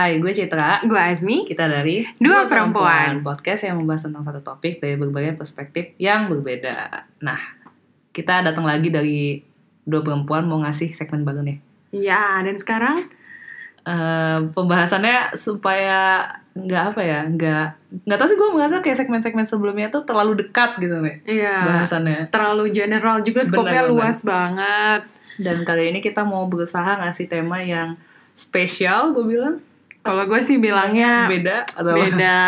Hai, gue Citra. Gue Azmi. Kita dari Dua Perempuan. Podcast yang membahas tentang satu topik dari berbagai perspektif yang berbeda. Nah, kita datang lagi dari Dua Perempuan mau ngasih segmen baru nih. Ya, dan sekarang Eh, pembahasannya supaya nggak apa ya, nggak nggak tahu sih gue merasa kayak segmen-segmen sebelumnya tuh terlalu dekat gitu nih ya bahasannya. terlalu general juga skopnya luas banget. Dan kali ini kita mau berusaha ngasih tema yang spesial, gue bilang. Kalau gue sih bilangnya beda atau beda.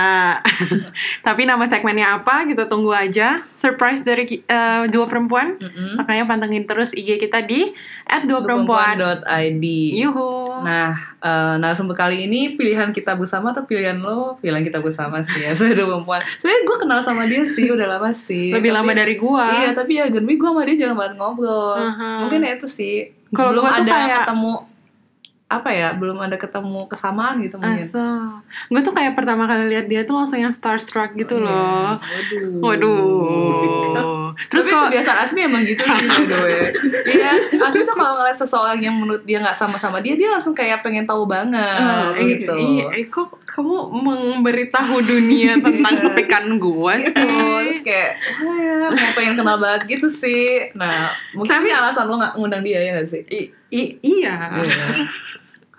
Tapi nama segmennya apa? Kita tunggu aja. Surprise dari eh, dua perempuan. Mm-mm. Makanya pantengin terus IG kita di @duaperempuan. Perempuan.id. Yuhu. Nah, eh, narasumber kali ini pilihan kita bersama atau pilihan lo? Pilihan kita bersama sih ya, sudah perempuan. Sebenarnya gue kenal sama dia sih, udah lama sih. Lebih Tapi- lama dari gua. Iya, tapi ya gue gue sama dia jarang banget ngobrol. Aha. Mungkin ya itu sih. Kalau belum ada kayak- ketemu apa ya? Belum ada ketemu kesamaan gitu mungkin. Gue tuh kayak pertama kali lihat dia tuh langsung yang starstruck gitu Iya. loh. Waduh. Waduh. Terus kalau kebiasaan Asmi emang gitu sih by way. Iya, Asmi tuh kalau ngeliat seseorang yang menurut dia nggak sama-sama dia, dia langsung kayak pengen tahu banget Eh, gitu. Iya, eh, kok kamu memberitahu dunia tentang Iya. sepikan gua sih? gitu terus kayak wah ya mau pengen kenal banget gitu sih nah mungkin Tapi- alasan lo nggak ngundang dia ya nggak sih I- i- iya.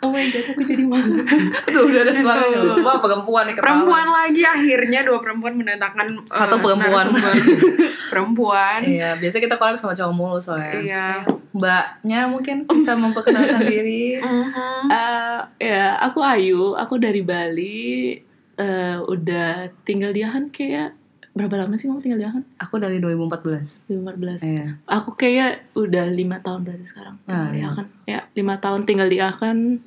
Oh my god, aku jadi malu. tuh udah ada lo wah perempuan nih ketawa. Perempuan lagi akhirnya dua perempuan mendatangkan eh, Satu perempuan. narasumber. perempuan. iya biasanya kita collab sama cowok mulu soalnya Iya. mbaknya mungkin bisa memperkenalkan diri Mhm. Eh, ya, aku Ayu, aku dari Bali. eh, udah tinggal di Ahan kayak berapa lama sih kamu tinggal di Ahan? aku dari 2014 2014. iya Aku kayak udah lima tahun berarti sekarang tinggal Ah, di. Aachen. Ya, lima tahun tinggal di Aachen.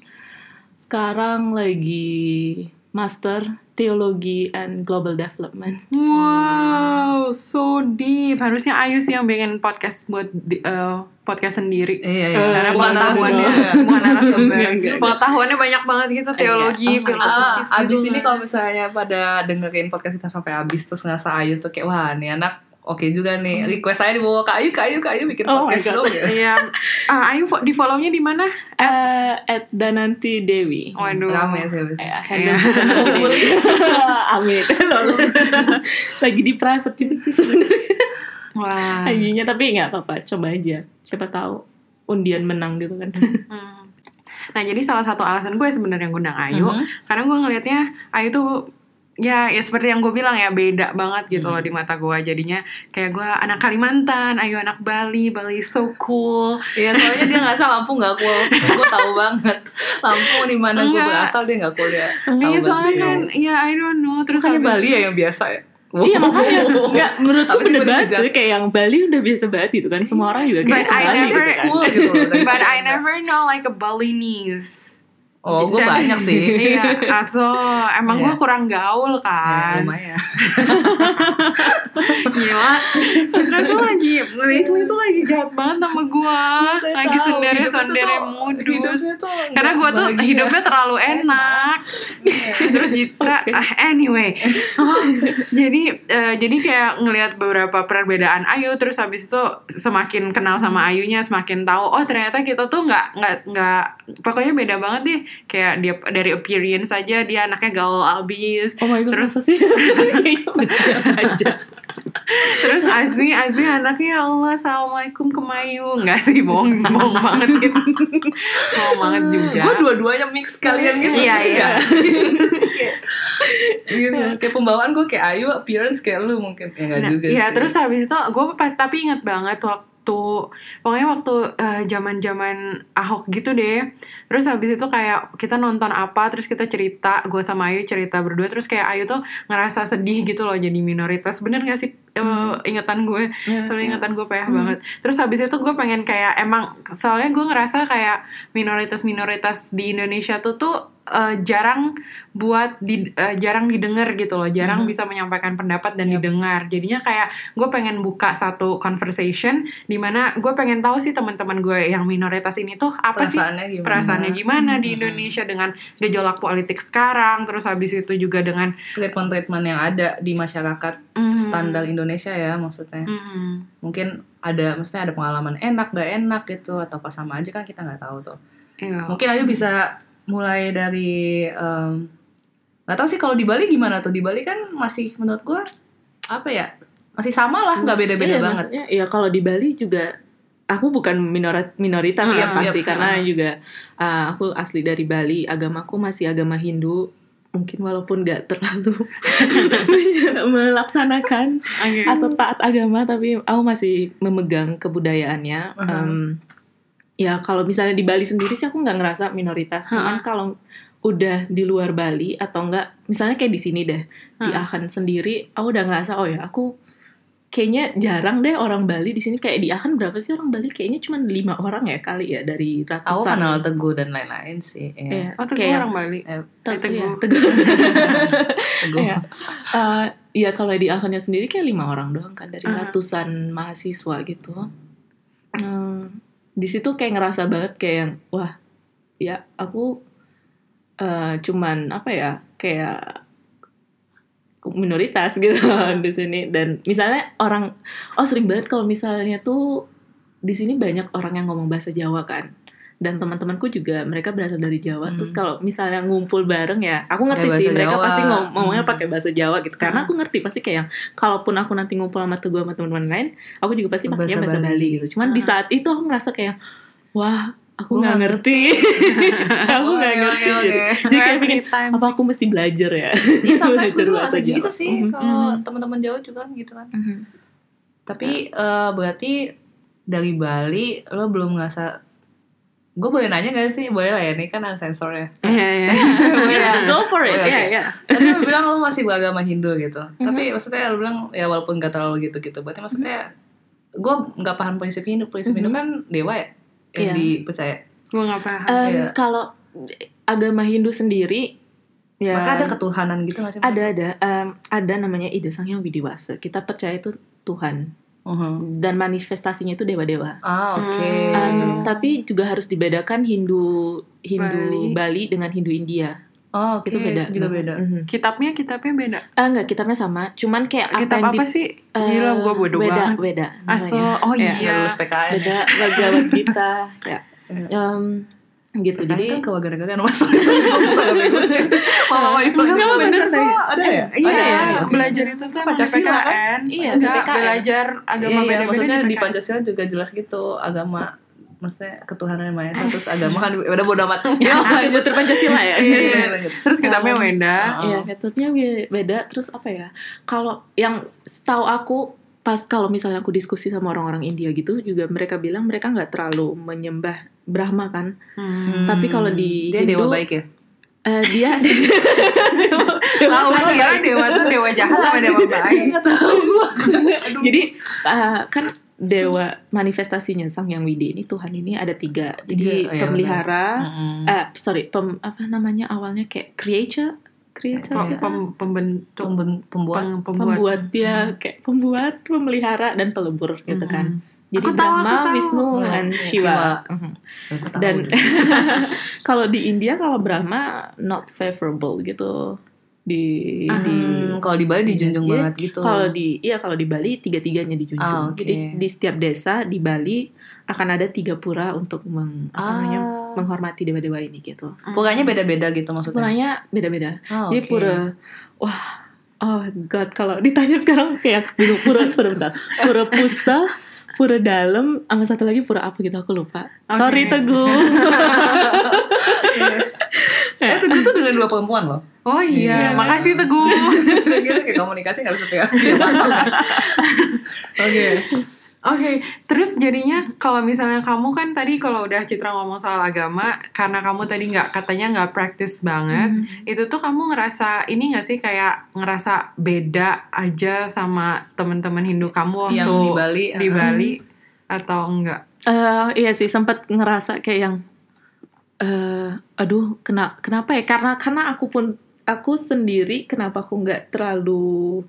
Sekarang lagi master teologi and global development. Wow, so deep. Harusnya Ayu sih yang bikin podcast buat di- eh, podcast sendiri. iya iya Karena bukan pengetahuannya, bukan narasumber. Enggak. Pengetahuannya banyak banget gitu, teologi, Iya. filosofi. Ah, abis ini kalau misalnya pada dengerin podcast kita sampai habis terus ngerasa Ayu tuh kayak wah nih anak oke juga nih request saya dibawa ke Ayu ke Ayu ke Ayu bikin Oh podcast dong ya Iya. Ah, Ayu di follow-nya di mana? Eh, at Dananti Dewi. Waduh. sih abis. Ya, Iya. handle Amin. Lagi di private juga sih sebenarnya. Wah. IG-nya tapi nggak apa-apa, coba aja. Siapa tahu undian menang gitu kan. Hmm. Nah, jadi salah satu alasan gue sebenarnya ngundang Ayu, Mhm. karena gue ngelihatnya Ayu tuh ya ya seperti yang gue bilang ya beda banget gitu loh di mata gue jadinya kayak gue anak Kalimantan Ayu anak Bali Bali so cool. Iya soalnya dia ngerasa Lampung gak cool. Gue tahu banget. Lampung di mana gue Enggak. berasal dia gak cool ya. Tahu iya soalnya kan ya I don't know. Terus habis- Bali ya yang biasa ya? Iya makanya. Nggak menurutku Tapi bener tiba-tiba banget sih kayak yang Bali udah biasa banget gitu kan. Semua orang juga But kayak I Bali never- gitu kan. Cool gitu but I never know like a Balinese Oh gue banyak sih. Iya aso. Emang Iya. gue kurang gaul Ya, kan. lumayan. Gila. Karena gue lagi Lately tuh lagi jahat banget sama gue Lagi hidupnya tuh sendiri-sendiri tuh- modus Hidupnya tuh Karena gue tuh bahagia. hidupnya terlalu enak. Terus Jitra ah, Anyway. Oh, Jadi eh, Jadi kayak ngelihat beberapa perbedaan Ayu Terus habis itu Semakin kenal sama Ayunya Semakin tahu Oh ternyata kita tuh nggak nggak nggak Pokoknya beda banget deh Kayak dia dari appearance aja Dia anaknya gaul abis. Oh my god, Terus- sih? Aja. Terus Azmi, Azmi anaknya ya Allah, Assalamualaikum Kemayu. Enggak sih, bohong, bohong banget. Gitu Bohong banget juga. Gue dua-duanya mix kalian gitu. Iya, iya. Kayak gitu. Kayak pembawaan gue kayak Ayu Appearance kayak lu mungkin. Ya gak Nah, juga Iya, terus habis itu gue tapi inget banget waktu pokoknya waktu eh, zaman-zaman Ahok gitu deh. Terus habis itu kayak kita nonton apa, terus kita cerita, gue sama Ayu cerita berdua, terus kayak Ayu tuh ngerasa sedih gitu loh jadi minoritas. Bener gak sih eh, ingatan gue? Iya, Soalnya iya. ingatan gue payah banget. Terus habis itu gue pengen kayak emang soalnya gue ngerasa kayak minoritas-minoritas di Indonesia tuh tuh eh, jarang buat di, eh, jarang didengar gitu loh, jarang Mhm. bisa menyampaikan pendapat dan Yep. didengar. Jadinya kayak gue pengen buka satu conversation di mana gue pengen tahu sih teman-teman gue yang minoritas ini tuh apa sih Perasaannya gimana perasaannya gimana di Mhm. Indonesia dengan gejolak politik sekarang, terus habis itu juga dengan Treatment-treatment yang ada di masyarakat mm, standar Indonesia ya maksudnya mm, mungkin ada maksudnya ada pengalaman enak gak enak gitu atau pas sama aja kan kita nggak tahu tuh iya. mungkin Ayu bisa mulai dari em, nggak tahu sih kalau di Bali gimana tuh. Di Bali kan masih menurut gue apa ya masih sama lah nggak beda-beda Iya, banget. ya kalau di Bali juga aku bukan minorat minoritas ya Hmm, pasti. Iya, karena hmm. juga uh, aku asli dari Bali agamaku masih agama Hindu. Mungkin walaupun nggak terlalu melaksanakan atau taat agama tapi aku masih memegang kebudayaannya. Mhm. Em, ya kalau misalnya di Bali sendiri sih aku nggak ngerasa minoritas cuman kalau udah di luar Bali atau enggak misalnya kayak di sini deh di Hmm. Aachen sendiri aku udah ngerasa oh ya aku kayaknya jarang deh orang Bali di sini kayak di Aachen berapa sih orang Bali kayaknya cuma lima orang ya kali ya dari ratusan aku kenal Teguh dan lain-lain sih ya. Iya, Oh, Teguh kayak orang Bali. Eh, Teguh, Teguh. ya, Teguh. Teguh Iya. Eh, Iya kalau di Aachennya sendiri kayak lima orang doang kan dari Uh-huh. ratusan mahasiswa gitu. Hmm, di situ kayak ngerasa banget kayak wah ya aku eh, cuman apa ya kayak minoritas gitu di sini. Dan misalnya orang oh sering banget kalau misalnya tuh di sini banyak orang yang ngomong bahasa Jawa kan dan teman-temanku juga mereka berasal dari Jawa Hmm. terus kalau misalnya ngumpul bareng ya aku ngerti Pakai sih bahasa mereka Jawa. pasti ngom- ngomongnya Hmm. pakai bahasa Jawa gitu karena aku ngerti pasti kayak yang kalaupun aku nanti ngumpul sama teguh sama teman-teman lain aku juga pasti Bahasa pakainya bahasa Bali. Bali gitu cuman di Ah. saat itu aku ngerasa kayak wah aku nggak ngerti aku nggak ngerti jadi, kayak time apa aku mesti belajar ya sometimes Belajar juga bahasa gitu sih Mhm. kalau Mhm. teman-teman Jawa juga gitu kan tapi eh, berarti dari Bali lo belum ngerasa gue boleh nanya gak sih boleh lah ya ini kan unsensor ya Iya, iya. Boleh ya? go for it Oke, oke. ya ya Tadi lo bilang lo masih beragama Hindu gitu Tapi maksudnya lo bilang ya walaupun gak terlalu gitu-gitu Berarti maksudnya Gue gak paham prinsip Hindu Prinsip Hindu Mhm. kan dewa ya Yang Iya. dipercaya Gue gak paham. Em, Iya. kalau agama Hindu sendiri ya Maka ada ketuhanan gitu gak sih? ada ada em, ada namanya Ida Sang Hyang Widiwasa kita percaya itu Tuhan Mhm. dan manifestasinya itu dewa-dewa Ah oke Hmm. Em, tapi juga harus dibedakan Hindu Hindu Bali. Bali, dengan Hindu India Oh oke itu beda Itu juga beda Mhm. Kitabnya kitabnya beda. Ah, enggak kitabnya sama cuman kayak Kitab apa di- sih? eh, Gila, gue bodoh beda banget. beda Aso, namanya. oh Ya, iya. Lulus PKN beda Bhagavad Gita ya Iya. Gitu Jadi jadi kan kalau gara-gara kan masuk di sana Mama ibu Enggak, bener kok. Ada ya? Iya, Ada ya? Oke. belajar itu tuh emang Pancasila, kan? PKN. Iya, belajar agama Iya, iya, beda-beda maksudnya di. Pancasila juga jelas gitu agama maksudnya ketuhanan yang maha esa terus agama kan udah bodo amat ya lanjut Pancasila ya Iya, iya. Terus kitabnya Um, beda. Iya, keturnya be- beda. Terus apa ya? Kalau yang setahu aku pas kalau misalnya aku diskusi sama orang-orang India gitu juga mereka bilang mereka nggak terlalu menyembah Brahma kan. Hmm. Tapi kalau di dia dewa Hindu- baik ya Eh, dia Tahu gue kira dewa tuh dewa jahat sama dewa baik. tahu Jadi eh, kan dewa manifestasinya Sang Yang Widi ini Tuhan ini ada tiga. Jadi oh iya, pemelihara, Mm-mm. eh sorry, pem, apa namanya awalnya kayak creator, creator, Pem- ya? pem- pembentuk Pemben- pembuat pem- pembuat. pembuat dia kayak pembuat, pemelihara dan pelebur gitu kan. Jadi Aku tahu, Brahma, aku tahu. Wisnu, Hmm, dan Shiva. Tahu. Dan kalau di India kalau Brahma not favorable gitu di di Hmm, kalau di Bali dijunjung Iya. banget gitu kalau di iya kalau di Bali tiga tiganya dijunjung. Ah, oke. Jadi di setiap desa di Bali akan ada tiga pura untuk meng, apa namanya ah menghormati dewa-dewa ini gitu. puranya beda-beda gitu maksudnya Puranya beda-beda. Ah, Jadi pura wah oh god kalau ditanya sekarang kayak bingung pura pura bentar. Pura Pusa, pura dalam, sama satu lagi pura apa gitu aku lupa. Oke. Sorry Teguh. eh Teguh tuh dengan dua perempuan loh Oh iya, Iya. makasih Teguh. gitu kayak komunikasi nggak bisa ya kan? oke Oke, terus jadinya kalau misalnya kamu kan tadi kalau udah Citra ngomong soal agama, karena kamu tadi nggak katanya nggak praktis banget, Hmm. itu tuh kamu ngerasa ini nggak sih kayak ngerasa beda aja sama teman-teman Hindu kamu waktu yang di Bali di uh-uh. Bali atau enggak? Eh, iya sih sempat ngerasa kayak yang eh aduh kena kenapa ya karena karena aku pun aku sendiri kenapa aku nggak terlalu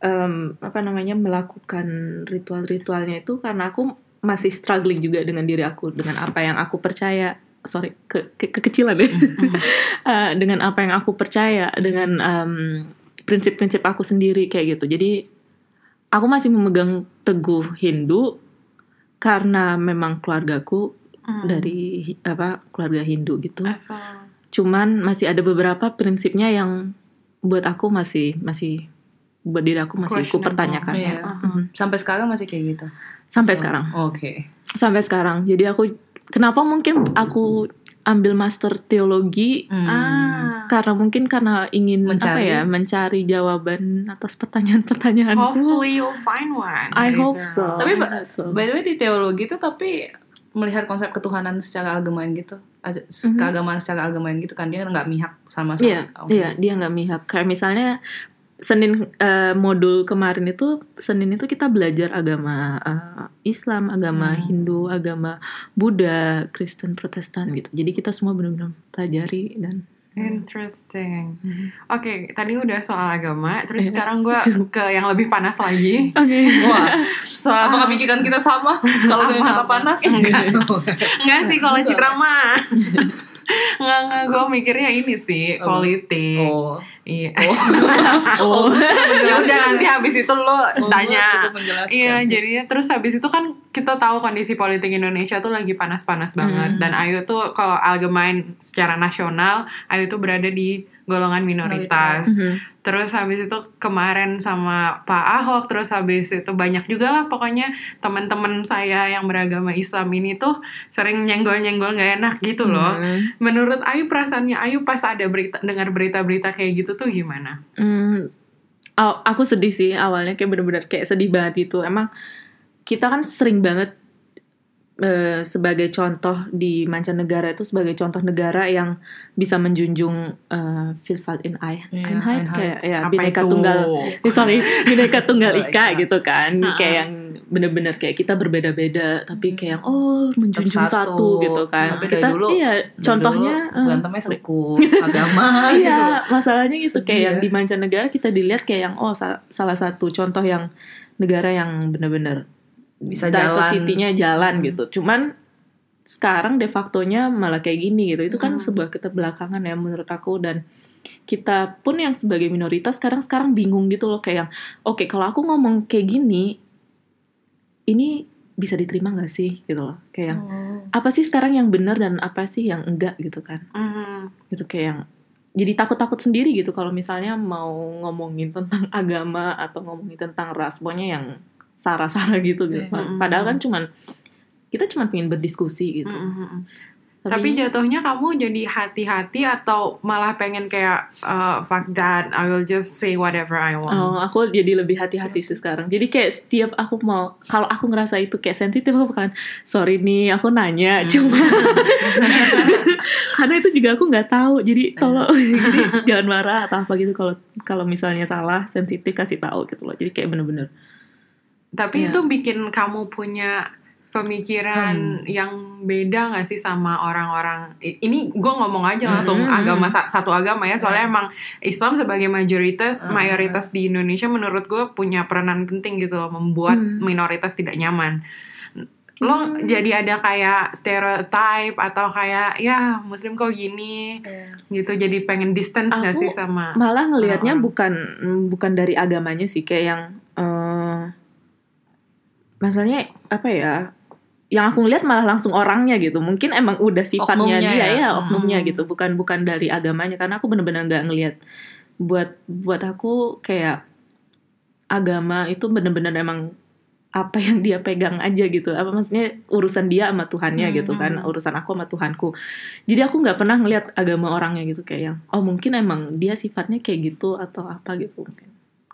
em, apa namanya melakukan ritual-ritualnya itu karena aku masih struggling juga dengan diri aku dengan apa yang aku percaya sorry ke, ke- kekecilan ya Eh, dengan apa yang aku percaya dengan em, prinsip-prinsip aku sendiri kayak gitu jadi aku masih memegang teguh Hindu karena memang keluargaku Hmm. dari apa keluarga Hindu gitu. Asal. cuman masih ada beberapa prinsipnya yang buat aku masih masih buat diri aku masih aku pertanyakan Iya. ya. Sampai sekarang masih kayak gitu. sampai sekarang Oke. sampai sekarang jadi aku kenapa mungkin aku ambil master teologi Hmm. Ah. karena mungkin karena ingin apa Mencari. ya mencari jawaban atas pertanyaan-pertanyaanku Hopefully you'll find one. I hope so. Tapi so. by the way di teologi itu tapi melihat konsep ketuhanan secara agamaan gitu. Mhm. Keagamaan secara agamaan gitu kan dia nggak mihak sama sama. Iya, iya, dia nggak mihak. Kayak misalnya Senin eh, modul kemarin itu Senin itu kita belajar agama eh, Islam, agama Hmm. Hindu, agama Buddha, Kristen, Protestan gitu. Jadi kita semua benar-benar pelajari dan Interesting. Oke, tadi udah soal agama, terus Iya. sekarang gue ke yang lebih panas lagi. Oke. Wah, Soal apakah pikiran kita sama kalau dengan kata panas? Enggak. Enggak sih kalau Citra mah. Enggak, enggak, gue mikirnya ini sih, Apa? politik. Oh. Iya. Oh. ya udah nanti habis itu lo tanya. cukup menjelaskan. Iya, jadinya terus habis itu kan kita tahu kondisi politik Indonesia tuh lagi panas-panas banget Hmm. dan Ayu tuh kalau Algemain secara nasional Ayu tuh berada di golongan minoritas. Mhm. Terus habis itu kemarin sama Pak Ahok, terus habis itu banyak juga lah pokoknya teman-teman saya yang beragama Islam ini tuh sering nyenggol-nyenggol nggak enak gitu loh. Hmm. Menurut Ayu perasaannya Ayu pas ada berita dengar berita-berita kayak gitu tuh gimana? Hmm, aw- aku sedih sih awalnya kayak bener-bener kayak sedih banget itu. Emang kita kan sering banget eh, sebagai contoh di mancanegara itu sebagai contoh negara yang bisa menjunjung eh, Vielfalt in Iya, Einheit Einheit. kayak ya Apa bineka itu? tunggal eh, sorry bineka tunggal ika gitu kan Ha-ha. kayak yang bener-bener kayak kita berbeda-beda tapi Hmm. kayak yang oh menjunjung satu. satu. gitu kan Tapi kita dulu- iya contohnya dulu berantemnya sorry. suku, agama gitu. Iya, masalahnya gitu Sedih kayak yang ya. di mancanegara kita dilihat kayak yang oh sa- salah satu contoh yang negara yang benar-benar Bisa jalan. diversity-nya jalan Hmm. gitu. Cuman sekarang de facto-nya malah kayak gini gitu. Itu kan Hmm. sebuah keterbelakangan ya menurut aku dan kita pun yang sebagai minoritas sekarang sekarang bingung gitu loh kayak yang oke kalau aku ngomong kayak gini ini bisa diterima gak sih gitu loh kayak yang Oh. apa sih sekarang yang benar dan apa sih yang enggak gitu kan Mhm. gitu kayak yang jadi takut-takut sendiri gitu kalau misalnya mau ngomongin tentang agama atau ngomongin tentang ras pokoknya yang sara-sara gitu gitu. Iya. Padahal kan cuman kita cuma pengen berdiskusi gitu. Mhm. Tapi jatuhnya kamu jadi hati-hati atau malah pengen kayak uh, fuck that, I will just say whatever I want. Oh, aku jadi lebih hati-hati sih sekarang. Jadi kayak setiap aku mau, kalau aku ngerasa itu kayak sensitif, aku bakalan, sorry nih, aku nanya, Hmm. cuma karena itu juga aku nggak tahu. Jadi tolong, jadi jangan marah atau apa gitu. Kalau kalau misalnya salah, sensitif kasih tahu gitu loh. Jadi kayak bener-bener. Tapi Iya. itu bikin kamu punya pemikiran Hmm. yang beda gak sih sama orang-orang ini gue ngomong aja langsung Hmm, hmm, agama sa- satu agama ya soalnya Hmm. emang Islam sebagai mayoritas Hmm. mayoritas di Indonesia menurut gue punya peranan penting gitu loh membuat Hmm. minoritas tidak nyaman lo Hmm. jadi ada kayak stereotype atau kayak ya muslim kok gini gitu jadi pengen distance gak sih sama Malah ngelihatnya bukan bukan dari agamanya sih, kayak yang masalahnya apa ya? Yang aku ngeliat malah langsung orangnya gitu. Mungkin emang udah sifatnya Oknumnya dia ya? ya, oknumnya Hmm. gitu, bukan bukan dari agamanya. Karena aku bener-bener nggak ngelihat buat buat aku kayak agama itu bener-bener emang apa yang dia pegang aja gitu. Apa maksudnya urusan dia sama Tuhannya Hmm, gitu kan, hmm. urusan aku sama Tuhanku. Jadi aku nggak pernah ngelihat agama orangnya gitu kayak yang oh mungkin emang dia sifatnya kayak gitu atau apa gitu mungkin.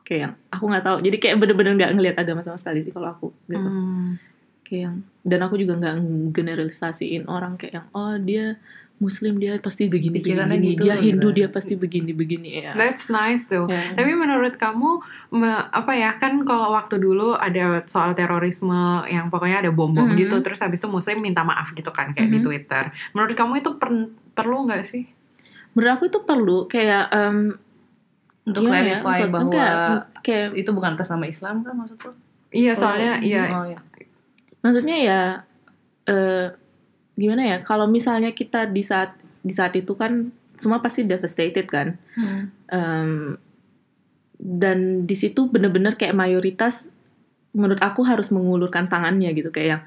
Kayak yang aku nggak tahu. Jadi kayak bener-bener nggak ngelihat agama sama sekali sih kalau aku gitu. Hmm. Kayak yang dan aku juga nggak generalisasiin orang kayak yang oh dia Muslim dia pasti begini Pikirannya begini, gitu dia loh, Hindu gitu. dia pasti begini begini ya. That's nice tuh. Ya. Tapi menurut kamu me- apa ya kan kalau waktu dulu ada soal terorisme yang pokoknya ada bom-bom Mhm. gitu terus habis itu muslim minta maaf gitu kan kayak di Mhm. Twitter. Menurut kamu itu per- perlu nggak sih? Menurut aku itu perlu kayak em, Untuk ya, clarify untuk- bahwa enggak, kayak itu bukan atas nama Islam kan maksud lo? Iya soalnya Oh, iya Oh ya. maksudnya ya eh gimana ya kalau misalnya kita di saat di saat itu kan semua pasti devastated kan Hmm. Em, dan di situ bener-bener kayak mayoritas menurut aku harus mengulurkan tangannya gitu kayak yang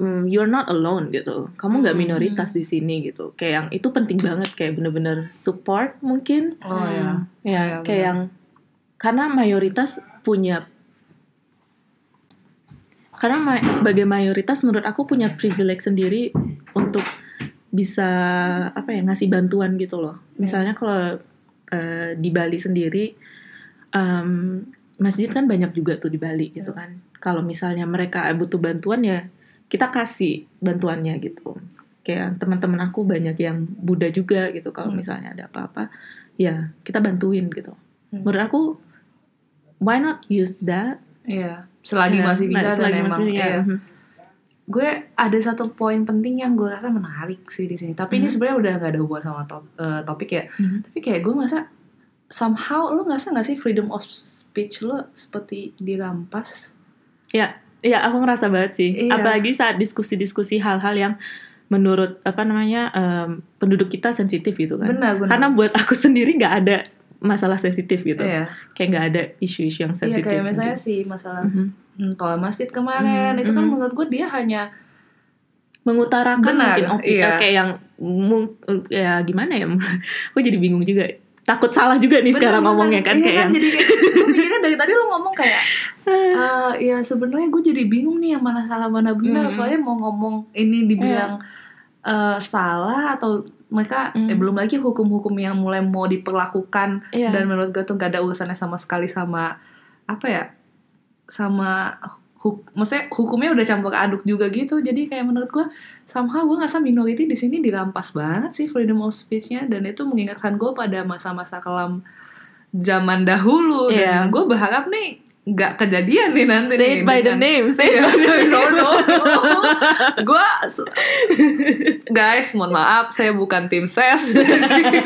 mm, you're not alone gitu. Kamu nggak Hmm. minoritas di sini gitu. Kayak yang itu penting banget kayak bener-bener support mungkin. Oh ya. Ya, Iya, kayak benar. yang karena mayoritas punya karena ma- sebagai mayoritas menurut aku punya privilege sendiri untuk bisa apa ya ngasih bantuan gitu loh. Misalnya kalau eh, di Bali sendiri em, masjid kan banyak juga tuh di Bali gitu kan. Kalau misalnya mereka butuh bantuan ya kita kasih bantuannya gitu. Kayak teman-teman aku banyak yang Buddha juga gitu. Kalau Hmm. misalnya ada apa-apa ya kita bantuin gitu. Hmm. Menurut aku why not use that? Iya. Selagi Ya, masih bisa dan selagi emang masih- ya. iya. Mhm. gue ada satu poin penting yang gue rasa menarik sih di sini. Tapi ini Mhm. sebenarnya udah gak ada hubungan sama top, eh, topik ya. Mhm. Tapi kayak gue masa somehow lo ngerasa gak sih freedom of speech lo seperti dirampas? Iya, aku ngerasa banget sih. Iya. Apalagi saat diskusi-diskusi hal-hal yang menurut apa namanya em, penduduk kita sensitif gitu kan. Benar, benar. Karena buat aku sendiri nggak ada masalah sensitif gitu. Iya. Kayak nggak ada isu-isu yang Iya sensitif. kayak misalnya gitu. sih masalah Mhm. hmm, tol masjid kemarin Mhm, itu kan mhm. menurut gue dia hanya Mengutarakan Benar, mungkin opini iya. kayak yang ya gimana ya? aku jadi bingung juga. Takut salah juga nih sekarang Bener-bener. ngomongnya kan Iya kayak yang jadi kayak gue mikirnya dari tadi lo ngomong kayak eh ya sebenarnya gue jadi bingung nih yang mana salah mana benar Hmm. soalnya mau ngomong ini dibilang eh, salah atau mereka Hmm. eh, belum lagi hukum-hukum yang mulai mau diperlakukan Iya. dan menurut gue tuh gak ada urusannya sama sekali sama apa ya sama huk maksudnya hukumnya udah campur aduk juga gitu jadi kayak menurut gue somehow gue ngerasa minority di sini dirampas banget sih freedom of speech-nya dan itu mengingatkan gue pada masa-masa kelam zaman dahulu Iya. dan gue berharap nih nggak kejadian nih nanti say nih it by the name, say it Iya, by the name. no, no, no. Gue guys, mohon maaf, saya bukan tim ses,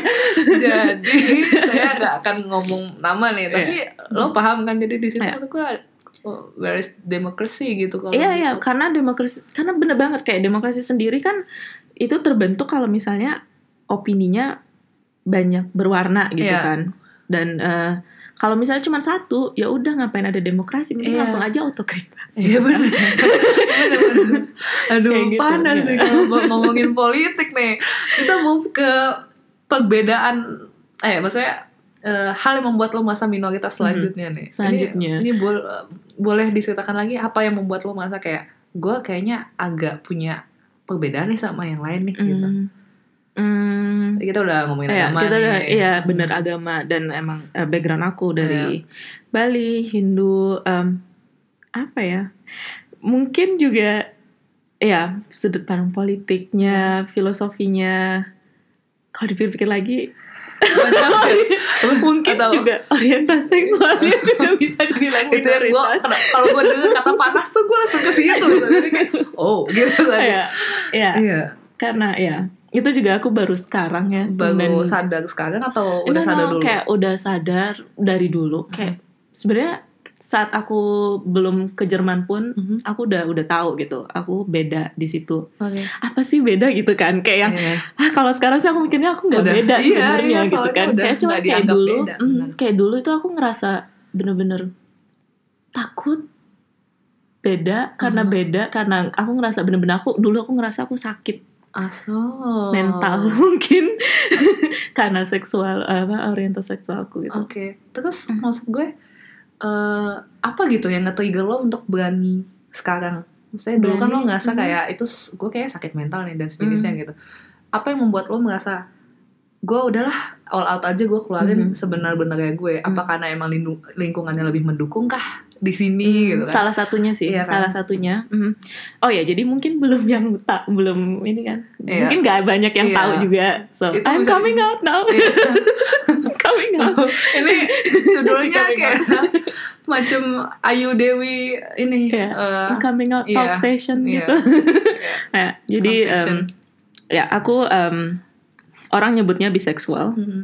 jadi saya nggak akan ngomong nama nih. Tapi lo paham kan? Jadi di situ Iya. maksud gue, where is democracy gitu kalau Iya iya gitu. karena demokrasi karena bener banget kayak demokrasi sendiri kan itu terbentuk kalau misalnya opininya banyak berwarna gitu Iya. kan dan eh, kalau misalnya cuma satu ya udah ngapain ada demokrasi mending Iya. langsung aja otokritik Iya benar. Aduh Kayak gitu, panas iya. nih kalau ngomongin politik nih. Kita move ke perbedaan eh maksudnya eh, hal yang membuat lo masa minoritas selanjutnya nih. Mhm. Selanjutnya. Ini, ini bol- boleh diceritakan lagi apa yang membuat lo masa kayak gue kayaknya agak punya perbedaan nih sama yang lain nih gitu. Hmm. Hmm. Kita udah ngomongin Iya, agama kita nih. udah, iya Hmm. bener agama dan emang eh, background aku dari Iya. Bali, Hindu, em, apa ya? Mungkin juga ya sudut pandang Hmm. politiknya, filosofinya. Kalau dipikir-pikir lagi, mungkin Atau- juga orientasi seksualnya juga bisa dibilang itu yang gue kalau gue denger kata panas tuh gue langsung ke situ kayak oh gitu tadi Iya, iya. iya Karena ya itu juga aku baru sekarang ya. baru dan- sadar sekarang atau No, udah no, sadar dulu Kayak udah sadar dari dulu. Kayak sebenarnya saat aku belum ke Jerman pun Mhm. aku udah udah tahu gitu. Aku beda di situ. oke Apa sih beda gitu kan? Kayak yang Iya. ah kalau sekarang sih aku mikirnya aku nggak beda iya, sebenarnya iya, gitu kan. udah Kayak cuma kayak dulu, beda, mm, kayak dulu itu aku ngerasa bener-bener takut beda karena Mhm. beda karena aku ngerasa bener-bener aku dulu aku ngerasa aku sakit aso mental mungkin karena seksual apa orientasi seksualku gitu. oke terus Mhm. maksud gue eh apa gitu yang nge-trigger lo untuk berani sekarang Maksudnya dulu kan lo ngerasa mhm. kayak itu s- gue kayak sakit mental nih dan sejenisnya Mhm. gitu apa yang membuat lo merasa gue udahlah all out aja gue keluarin Mhm. sebenar-benarnya gue apa Mhm. karena emang lingkungannya lebih mendukung kah di sini Hmm, gitu kan Salah satunya sih, Iya kan? salah satunya. Mhm. Oh ya, jadi mungkin belum yang tak belum ini kan. Iya. Mungkin nggak banyak yang Iya. tahu juga. So, Itu I'm coming out now. Iya. coming out. ini judulnya kayak macam Ayu Dewi ini Iya. eh, I'm coming out talk iya. session iya. gitu. Nah, jadi Confession. em, ya aku em, orang nyebutnya biseksual, Mhm.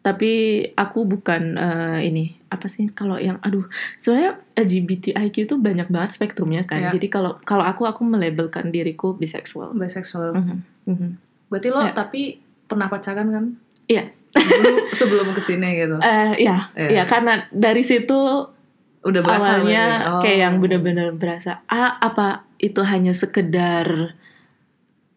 tapi aku bukan eh, ini apa sih kalau yang aduh sebenarnya LGBTIQ itu banyak banget spektrumnya kan. Iya. Jadi kalau kalau aku aku melabelkan diriku biseksual. bisexual Mhm, mhm. berarti lo Iya. tapi pernah pacaran kan Iya. dulu sebelum ke sini gitu Eh ya, Iya. ya karena dari situ Udah berasa awalnya. Oh. kayak yang benar-benar berasa ah apa itu hanya sekedar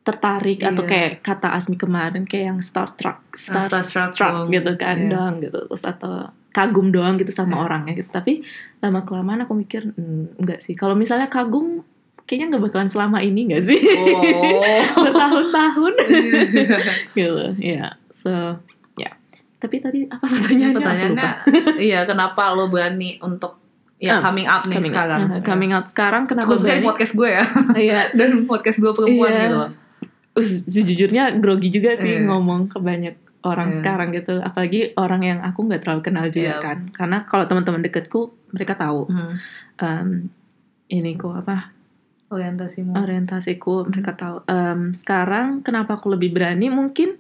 tertarik atau Iya. kayak kata Asmi kemarin kayak yang star struck star, starstruck struck doang. gitu kan Iya. doang gitu terus atau kagum doang gitu sama Iya. orangnya gitu tapi lama kelamaan aku mikir "Hmm, enggak sih kalau misalnya kagum kayaknya nggak bakalan selama ini nggak sih Oh. bertahun-tahun gitu ya so ya tapi tadi apa pertanyaannya Aku Pertanyaannya, lupa. iya kenapa lo berani untuk ya Ah, coming out nih coming out. sekarang? Nah, coming out sekarang kenapa Khususnya berani podcast gue ya, Iya, dan podcast dua perempuan Iya. gitu loh. Uh, sejujurnya grogi juga sih Iya. ngomong ke banyak orang Iya. sekarang gitu apalagi orang yang aku nggak terlalu kenal juga Iya. kan karena kalau teman-teman deketku mereka tahu Hmm. um, ini kok apa Orientasimu. orientasiku mereka tahu Em, sekarang kenapa aku lebih berani mungkin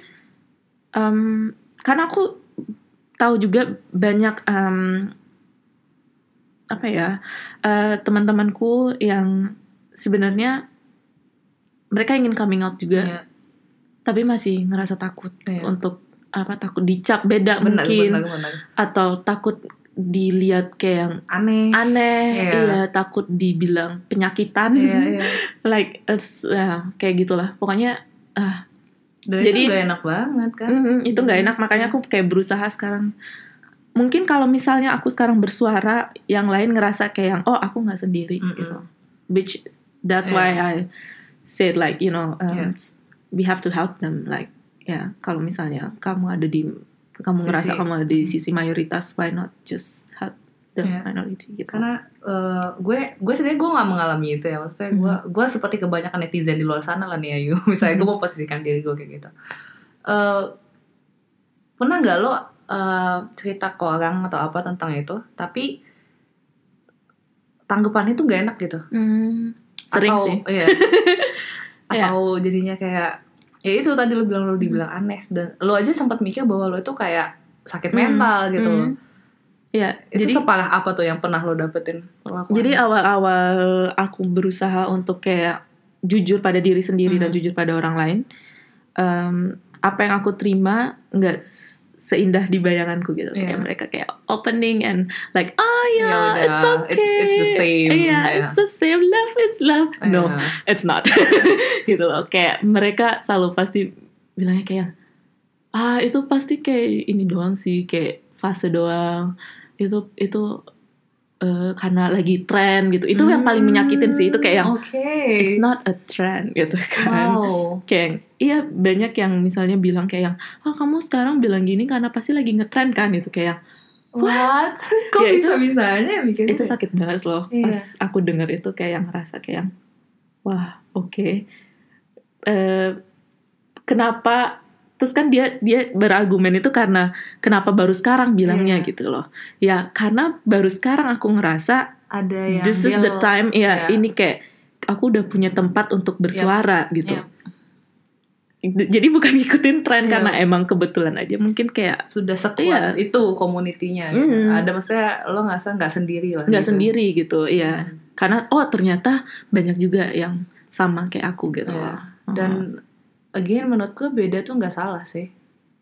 em, karena aku tahu juga banyak em, apa ya eh, teman-temanku yang sebenarnya mereka ingin coming out juga Iya. tapi masih ngerasa takut Iya. untuk apa takut dicap beda Benar, mungkin benar, benar. atau takut dilihat kayak yang Aneh. aneh Iya. iya takut dibilang penyakitan Iya, iya. like it's, ya, kayak gitulah pokoknya ah Dan Jadi- itu gak enak banget kan? mm, itu nggak enak makanya aku kayak berusaha sekarang mungkin kalau misalnya aku sekarang bersuara yang lain ngerasa kayak yang oh aku nggak sendiri Mm-mm. gitu which that's Iya. why I said like you know um, Yes. we have to help them like ya kalau misalnya kamu ada di kamu Sisi. ngerasa kamu ada di sisi mayoritas why not just help the Iya. minority gitu Karena eh, gue gue sendiri gue gak mengalami itu ya maksudnya gue gue seperti kebanyakan netizen di luar sana lah nih Ayu misalnya gue mau posisikan diri gue kayak gitu Eh, pernah nggak lo eh, cerita ke orang atau apa tentang itu tapi tanggapannya tuh gak enak gitu Hmm, sering atau, sih iya. Iya. atau jadinya kayak ya itu tadi lo bilang lo dibilang aneh dan lo aja sempat mikir bahwa lo itu kayak sakit Hmm. mental gitu Hmm. ya itu jadi separah apa tuh yang pernah lo dapetin perlakuan? Jadi awal-awal aku berusaha untuk kayak jujur pada diri sendiri dan Mhm. jujur pada orang lain, em, apa yang aku terima nggak seindah di bayanganku gitu. Iya. Kayak mereka kayak opening and like, oh ya, Ya udah, it's okay, it's- it's the same, yeah, ya. it's the same, love is love. No, Iya. it's not. gitu loh. Kayak mereka selalu pasti bilangnya kayak, ah itu pasti kayak ini doang sih, kayak fase doang. Itu itu eh, karena lagi tren gitu. Itu yang paling menyakitin sih. Itu kayak yang Hmm, Oke. it's not a trend gitu kan. Wow. Kayak iya banyak yang misalnya bilang kayak yang ah kamu sekarang bilang gini karena pasti lagi ngetrend kan itu kayak What? Kok Ya, bisa bisanya mikir itu sakit banget loh Iya. pas aku denger itu kayak yang ngerasa kayak yang wah oke Eh, kenapa terus kan dia dia berargumen itu karena kenapa baru sekarang bilangnya Iya. gitu loh ya karena baru sekarang aku ngerasa Ada yang this is the time ya Iya. ini kayak aku udah punya tempat untuk bersuara gitu Yap. jadi bukan ngikutin tren Iya. karena emang kebetulan aja mungkin kayak sudah sekuat Iya. itu komunitinya. gitu. Mm. Ada maksudnya lo nggak nggak sendiri lah. nggak gitu. sendiri gitu ya Hmm. karena oh ternyata banyak juga yang sama kayak aku gitu Iya. loh. Oh. Dan again menurut gue beda tuh nggak salah sih.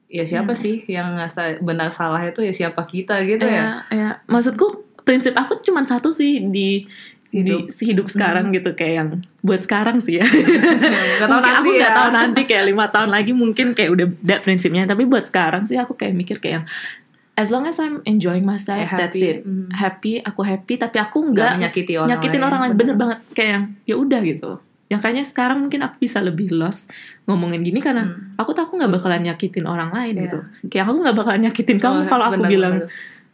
Ya siapa Hmm. sih yang benar salah itu ya siapa kita gitu ya. ya, ya. maksudku prinsip aku cuma satu sih di Hidup. di hidup sekarang Hmm. gitu kayak yang buat sekarang sih ya. Gak Mungkin aku nanti nggak ya. tahu nanti kayak lima tahun lagi mungkin kayak udah ada prinsipnya tapi buat sekarang sih aku kayak mikir kayak yang as long as I'm enjoying myself Eh, that's it Mm. happy aku happy tapi aku Nggak menyakiti orang nyakitin lain. orang lain bener banget kayak yang ya udah gitu yang kayaknya sekarang mungkin aku bisa lebih lost ngomongin gini karena Hmm. aku tahu aku nggak bakalan nyakitin orang lain Iya. gitu kayak aku nggak bakalan nyakitin kamu Oh, kalau aku bener, bilang bener.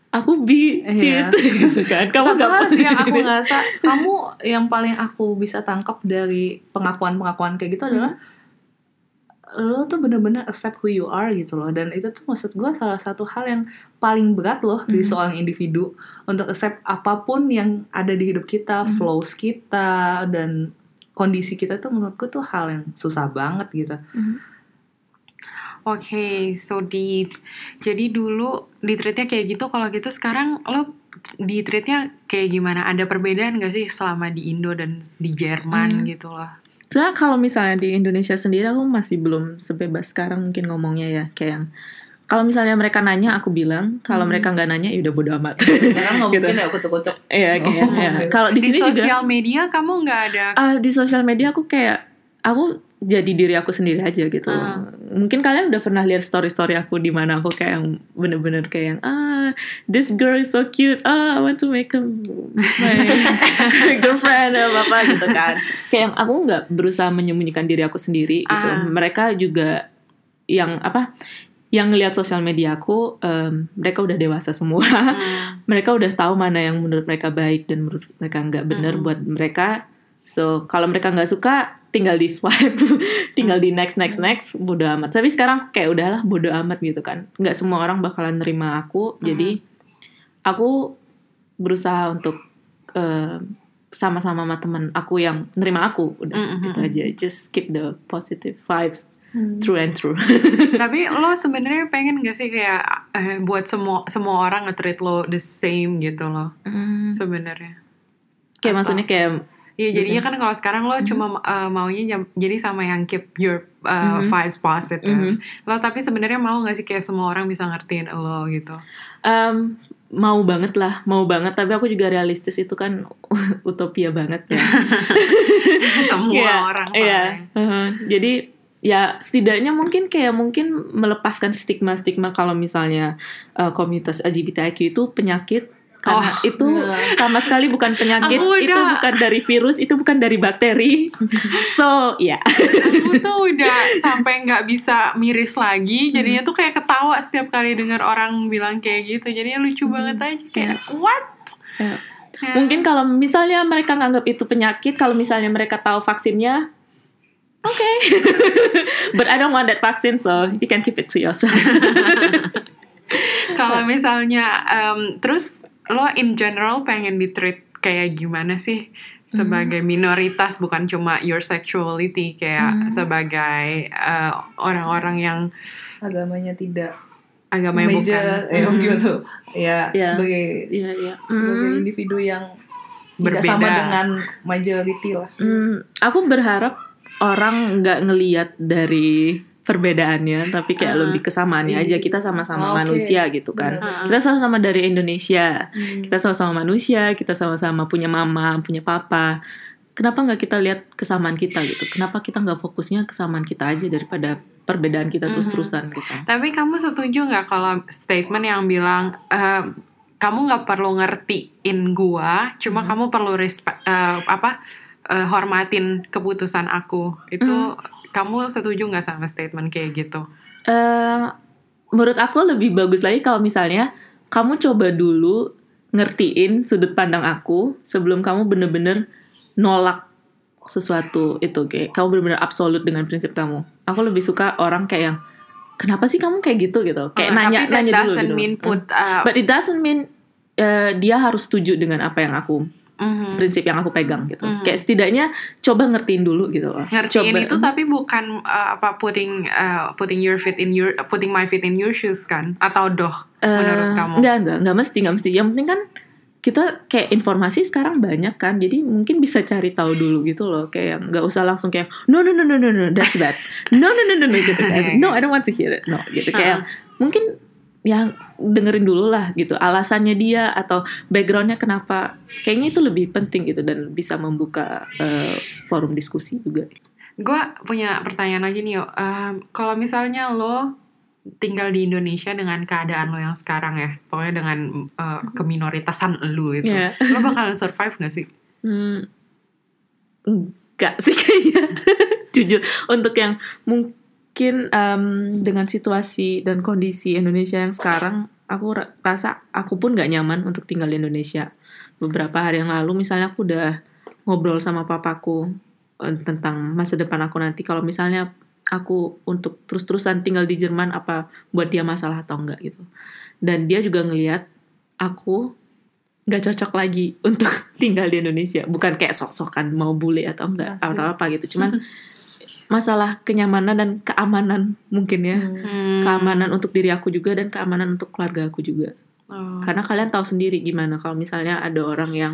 aku bi Iya. cheat gitu kan kamu Satu hal sih yang aku ngerasa kamu yang paling aku bisa tangkap dari pengakuan-pengakuan kayak gitu adalah lo tuh bener-bener accept who you are gitu loh dan itu tuh maksud gue salah satu hal yang paling berat loh di Mhm. seorang individu untuk accept apa pun yang ada di hidup kita Mhm. flows kita dan kondisi kita tuh menurut gue tuh hal yang susah banget gitu Mhm. Oke, so deep. Jadi dulu di treatnya kayak gitu, kalau gitu sekarang lo di treatnya kayak gimana? Ada perbedaan gak sih selama di Indo dan di Jerman Hmm. gitu loh? Soalnya kalau misalnya di Indonesia sendiri aku masih belum sebebas sekarang mungkin ngomongnya ya kayak yang kalau misalnya mereka nanya aku bilang kalau Hmm. mereka nggak nanya ya udah bodo amat Karena nggak Gitu. mungkin ya kucuk-kucuk. Iya kayak Oh, ya. gitu. kalau di Di, sini juga sosial media kamu nggak ada ah, di sosial media aku kayak aku jadi diri aku sendiri aja gitu. Ah. Mungkin kalian udah pernah lihat story-story aku di mana aku kayak yang bener-bener kayak yang ah this girl is so cute ah I want to make him my girlfriend atau apa gitu kan. Kayak yang aku nggak berusaha menyembunyikan diri aku sendiri gitu. Ah. Mereka juga yang apa yang ngelihat sosial media aku em, mereka udah dewasa semua Hmm. mereka udah tahu mana yang menurut mereka baik dan menurut mereka nggak benar Mm-mm. buat mereka. So kalau mereka nggak suka, tinggal di swipe, tinggal di next next next, bodo amat. Tapi sekarang kayak udahlah bodo amat gitu kan. Nggak semua orang bakalan nerima aku. Jadi aku berusaha untuk eh, sama-sama sama teman aku yang nerima aku. Udah Mm-mm. gitu aja. Just keep the positive vibes Hmm. through and through. Tapi lo sebenarnya pengen gak sih kayak eh, buat semua semua orang nge-treat lo the same gitu loh sebenarnya. kayak Apa? maksudnya kayak Iya jadinya kan kalau sekarang lo cuma eh, maunya jam- jadi sama yang keep your uh, Mhm. vibes positive. Mhm. Lo tapi sebenarnya mau gak sih kayak semua orang bisa ngertiin lo gitu? Em, mau banget lah, mau banget. Tapi aku juga realistis itu kan utopia banget ya. semua Iya, orang Iya. soalnya. uh-huh. Jadi ya setidaknya mungkin kayak mungkin melepaskan stigma-stigma kalau misalnya uh, komunitas LGBTIQ itu penyakit karena Oh, itu iya. sama sekali bukan penyakit, Aku itu bukan dari virus, itu bukan dari bakteri. so, ya. Aku tuh udah sampai nggak bisa miris lagi. Jadinya tuh kayak ketawa setiap kali dengar orang bilang kayak gitu. Jadinya lucu banget aja kayak what? Ya. Ya. Mungkin kalau misalnya mereka nganggap itu penyakit, kalau misalnya mereka tahu vaksinnya, oke. But I don't want that vaccine, so you can keep it to yourself. kalau misalnya em, terus lo in general pengen di treat kayak gimana sih sebagai minoritas bukan cuma your sexuality kayak Hmm. sebagai eh, orang-orang yang Agamanya tidak agamanya meja, bukan eh, Hmm. gitu. Ya, Ya, sebagai Iya, iya. sebagai Hmm. individu yang Berbeda. tidak sama dengan majority lah. Hmm, aku berharap orang nggak ngeliat dari perbedaannya, tapi kayak Ah. lebih kesamaannya Iya. aja. Kita sama-sama Oke. manusia gitu kan. Ah. Kita sama-sama dari Indonesia. Hmm. Kita sama-sama manusia. Kita sama-sama punya mama, punya papa. Kenapa nggak kita lihat kesamaan kita gitu? Kenapa kita nggak fokusnya kesamaan kita aja daripada perbedaan kita Mhm. terus-terusan gitu? Tapi kamu setuju nggak kalau statement yang bilang eh, kamu nggak perlu ngertiin gua, cuma Mhm. kamu perlu respect eh, apa eh, hormatin keputusan aku. Itu kamu setuju nggak sama statement kayak gitu? eh menurut aku lebih bagus lagi kalau misalnya kamu coba dulu ngertiin sudut pandang aku sebelum kamu bener-bener nolak sesuatu itu kayak kamu bener-bener absolut dengan prinsip kamu. Aku lebih suka orang kayak yang kenapa sih kamu kayak gitu gitu kayak Eh, nanya tapi nanya dulu gitu. mean put uh, But it doesn't mean eh, dia harus setuju dengan apa yang aku mhm. prinsip yang aku pegang gitu. Mhm. Kayak setidaknya coba ngertiin dulu gitu loh. ngertiin Coba- itu tapi bukan uh, apa putting uh, putting your feet in your putting my feet in your shoes kan atau doh menurut Eh, kamu? Enggak, enggak, enggak mesti, enggak mesti. Yang penting kan kita kayak informasi sekarang banyak kan, jadi mungkin bisa cari tahu dulu gitu loh, kayak nggak usah langsung kayak no no no no no no that's bad, no no no no no gitu kan, no I don't want to hear it, no gitu kayak mungkin yang dengerin dulu lah gitu alasannya dia atau backgroundnya kenapa kayaknya itu lebih penting gitu dan bisa membuka eh, forum diskusi juga Gue punya pertanyaan lagi nih, yo. Em, kalau misalnya lo tinggal di Indonesia dengan keadaan lo yang sekarang ya, pokoknya dengan uh, keminoritasan lo itu, Iya. lo bakalan survive gak sih? Hmm, enggak sih kayaknya jujur untuk yang mungkin em, dengan situasi dan kondisi Indonesia yang sekarang aku ra- rasa aku pun nggak nyaman untuk tinggal di Indonesia. Beberapa hari yang lalu misalnya aku udah ngobrol sama papaku eh, tentang masa depan aku nanti. Kalau misalnya aku untuk terus-terusan tinggal di Jerman apa buat dia masalah atau enggak gitu. Dan dia juga ngelihat aku nggak cocok lagi untuk tinggal di Indonesia. Bukan kayak sok-sokan mau bule atau enggak atau apa gitu. Cuman masalah kenyamanan dan keamanan mungkin ya Hmm. Hmm. keamanan untuk diri aku juga dan keamanan untuk keluarga aku juga Oh. karena kalian tahu sendiri gimana kalau misalnya ada orang yang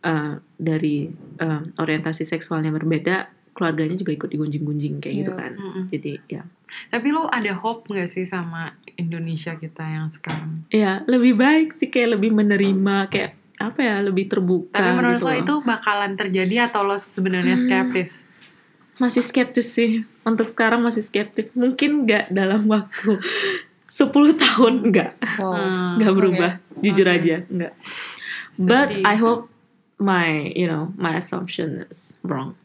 eh, dari eh, orientasi seksualnya berbeda keluarganya juga ikut digunjing-gunjing kayak gitu Iya. kan Mm-mm. jadi ya Tapi lo ada hope gak sih sama Indonesia kita yang sekarang? ya lebih baik sih kayak lebih menerima kayak apa ya lebih terbuka Tapi menurut gitu lo itu bakalan terjadi atau lo sebenarnya Hmm. Masih skeptis sih untuk sekarang masih skeptis mungkin nggak dalam waktu 10 tahun nggak Wow. Nggak berubah jujur Oke. aja nggak but Sedih. I hope my you know my assumption is wrong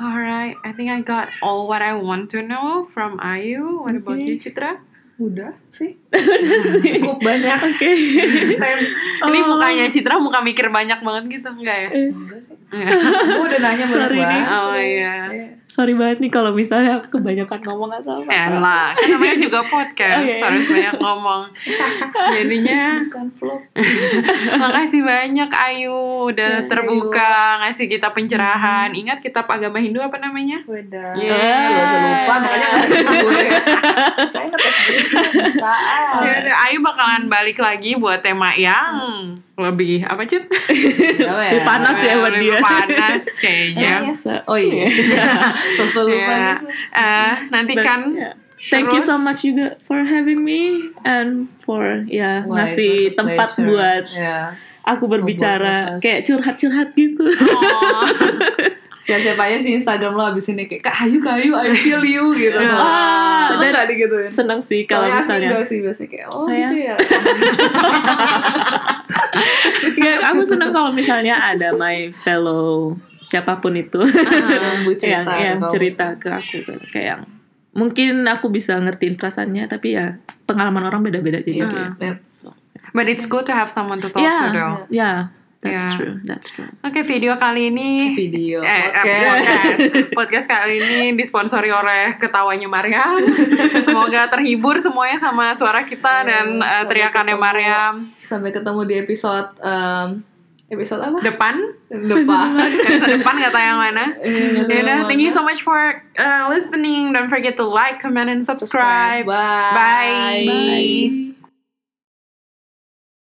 Alright, I think I got all what I want to know from Ayu. What about Okay. you, Citra? Udah sih. Cukup banyak. oke Thanks. Ini Oh. mukanya Citra muka mikir banyak banget gitu, enggak ya? Enggak sih. Enggak. Gue udah nanya Sorry nih. banget. Oh, sih. iya. sorry banget nih kalau misalnya aku kebanyakan ngomong atau apa Elah, kan namanya juga podcast, Oke. harus banyak ngomong. Jadinya, Bukan vlog. makasih banyak Ayu udah Makasih, terbuka ngasih kita pencerahan. Ingat kitab agama Hindu apa namanya? Weda. Yeah. Lu aja lupa makanya nggak ngasih gue. Saya. Ya udah, Ayu bakalan balik lagi buat tema yang lebih apa Cit? Apa ya? Lebih panas ya buat lebih dia. panas kayaknya. Emang ya, se- Oh iya. Sosok lupa Ya. gitu. Eh, nantikan Dan, ya. Thank you Terus? so much juga for having me and for ya Wah, it ngasih tempat pleasure. buat Ya. aku berbicara podcast. kayak curhat-curhat gitu. Oh. Siapa-siapa aja sih Instagram lo abis ini kayak Kak Ayu, Kak Ayu, I feel you gitu. Ah, Seneng gak digituin? Seneng sih kalau Soalnya asli misalnya enggak sih biasanya kayak oh Oh, ya? gitu ya. Ya, aku seneng kalau misalnya ada my fellow siapa pun itu Ah, Bu yang cerita yang atau- cerita ke aku kayak yang mungkin aku bisa ngertiin perasaannya tapi ya pengalaman orang beda-beda jadi Ah. kayak Yep. But it's good to have someone to talk ya to though. ya that's Ya. true that's true Oke, video kali ini Video Eh, eh, podcast. podcast. Podcast kali ini disponsori oleh ketawanya Mariam. Semoga terhibur semuanya sama suara kita Ya, dan sampai teriakannya ketemu. Mariam. Sampai ketemu di episode em, episode apa? Depan, Depan. episode depan nggak tahu yang mana. Iya, Ya udah, thank you so much for uh, listening. Don't forget to like, comment, and subscribe. Bye. Bye. bye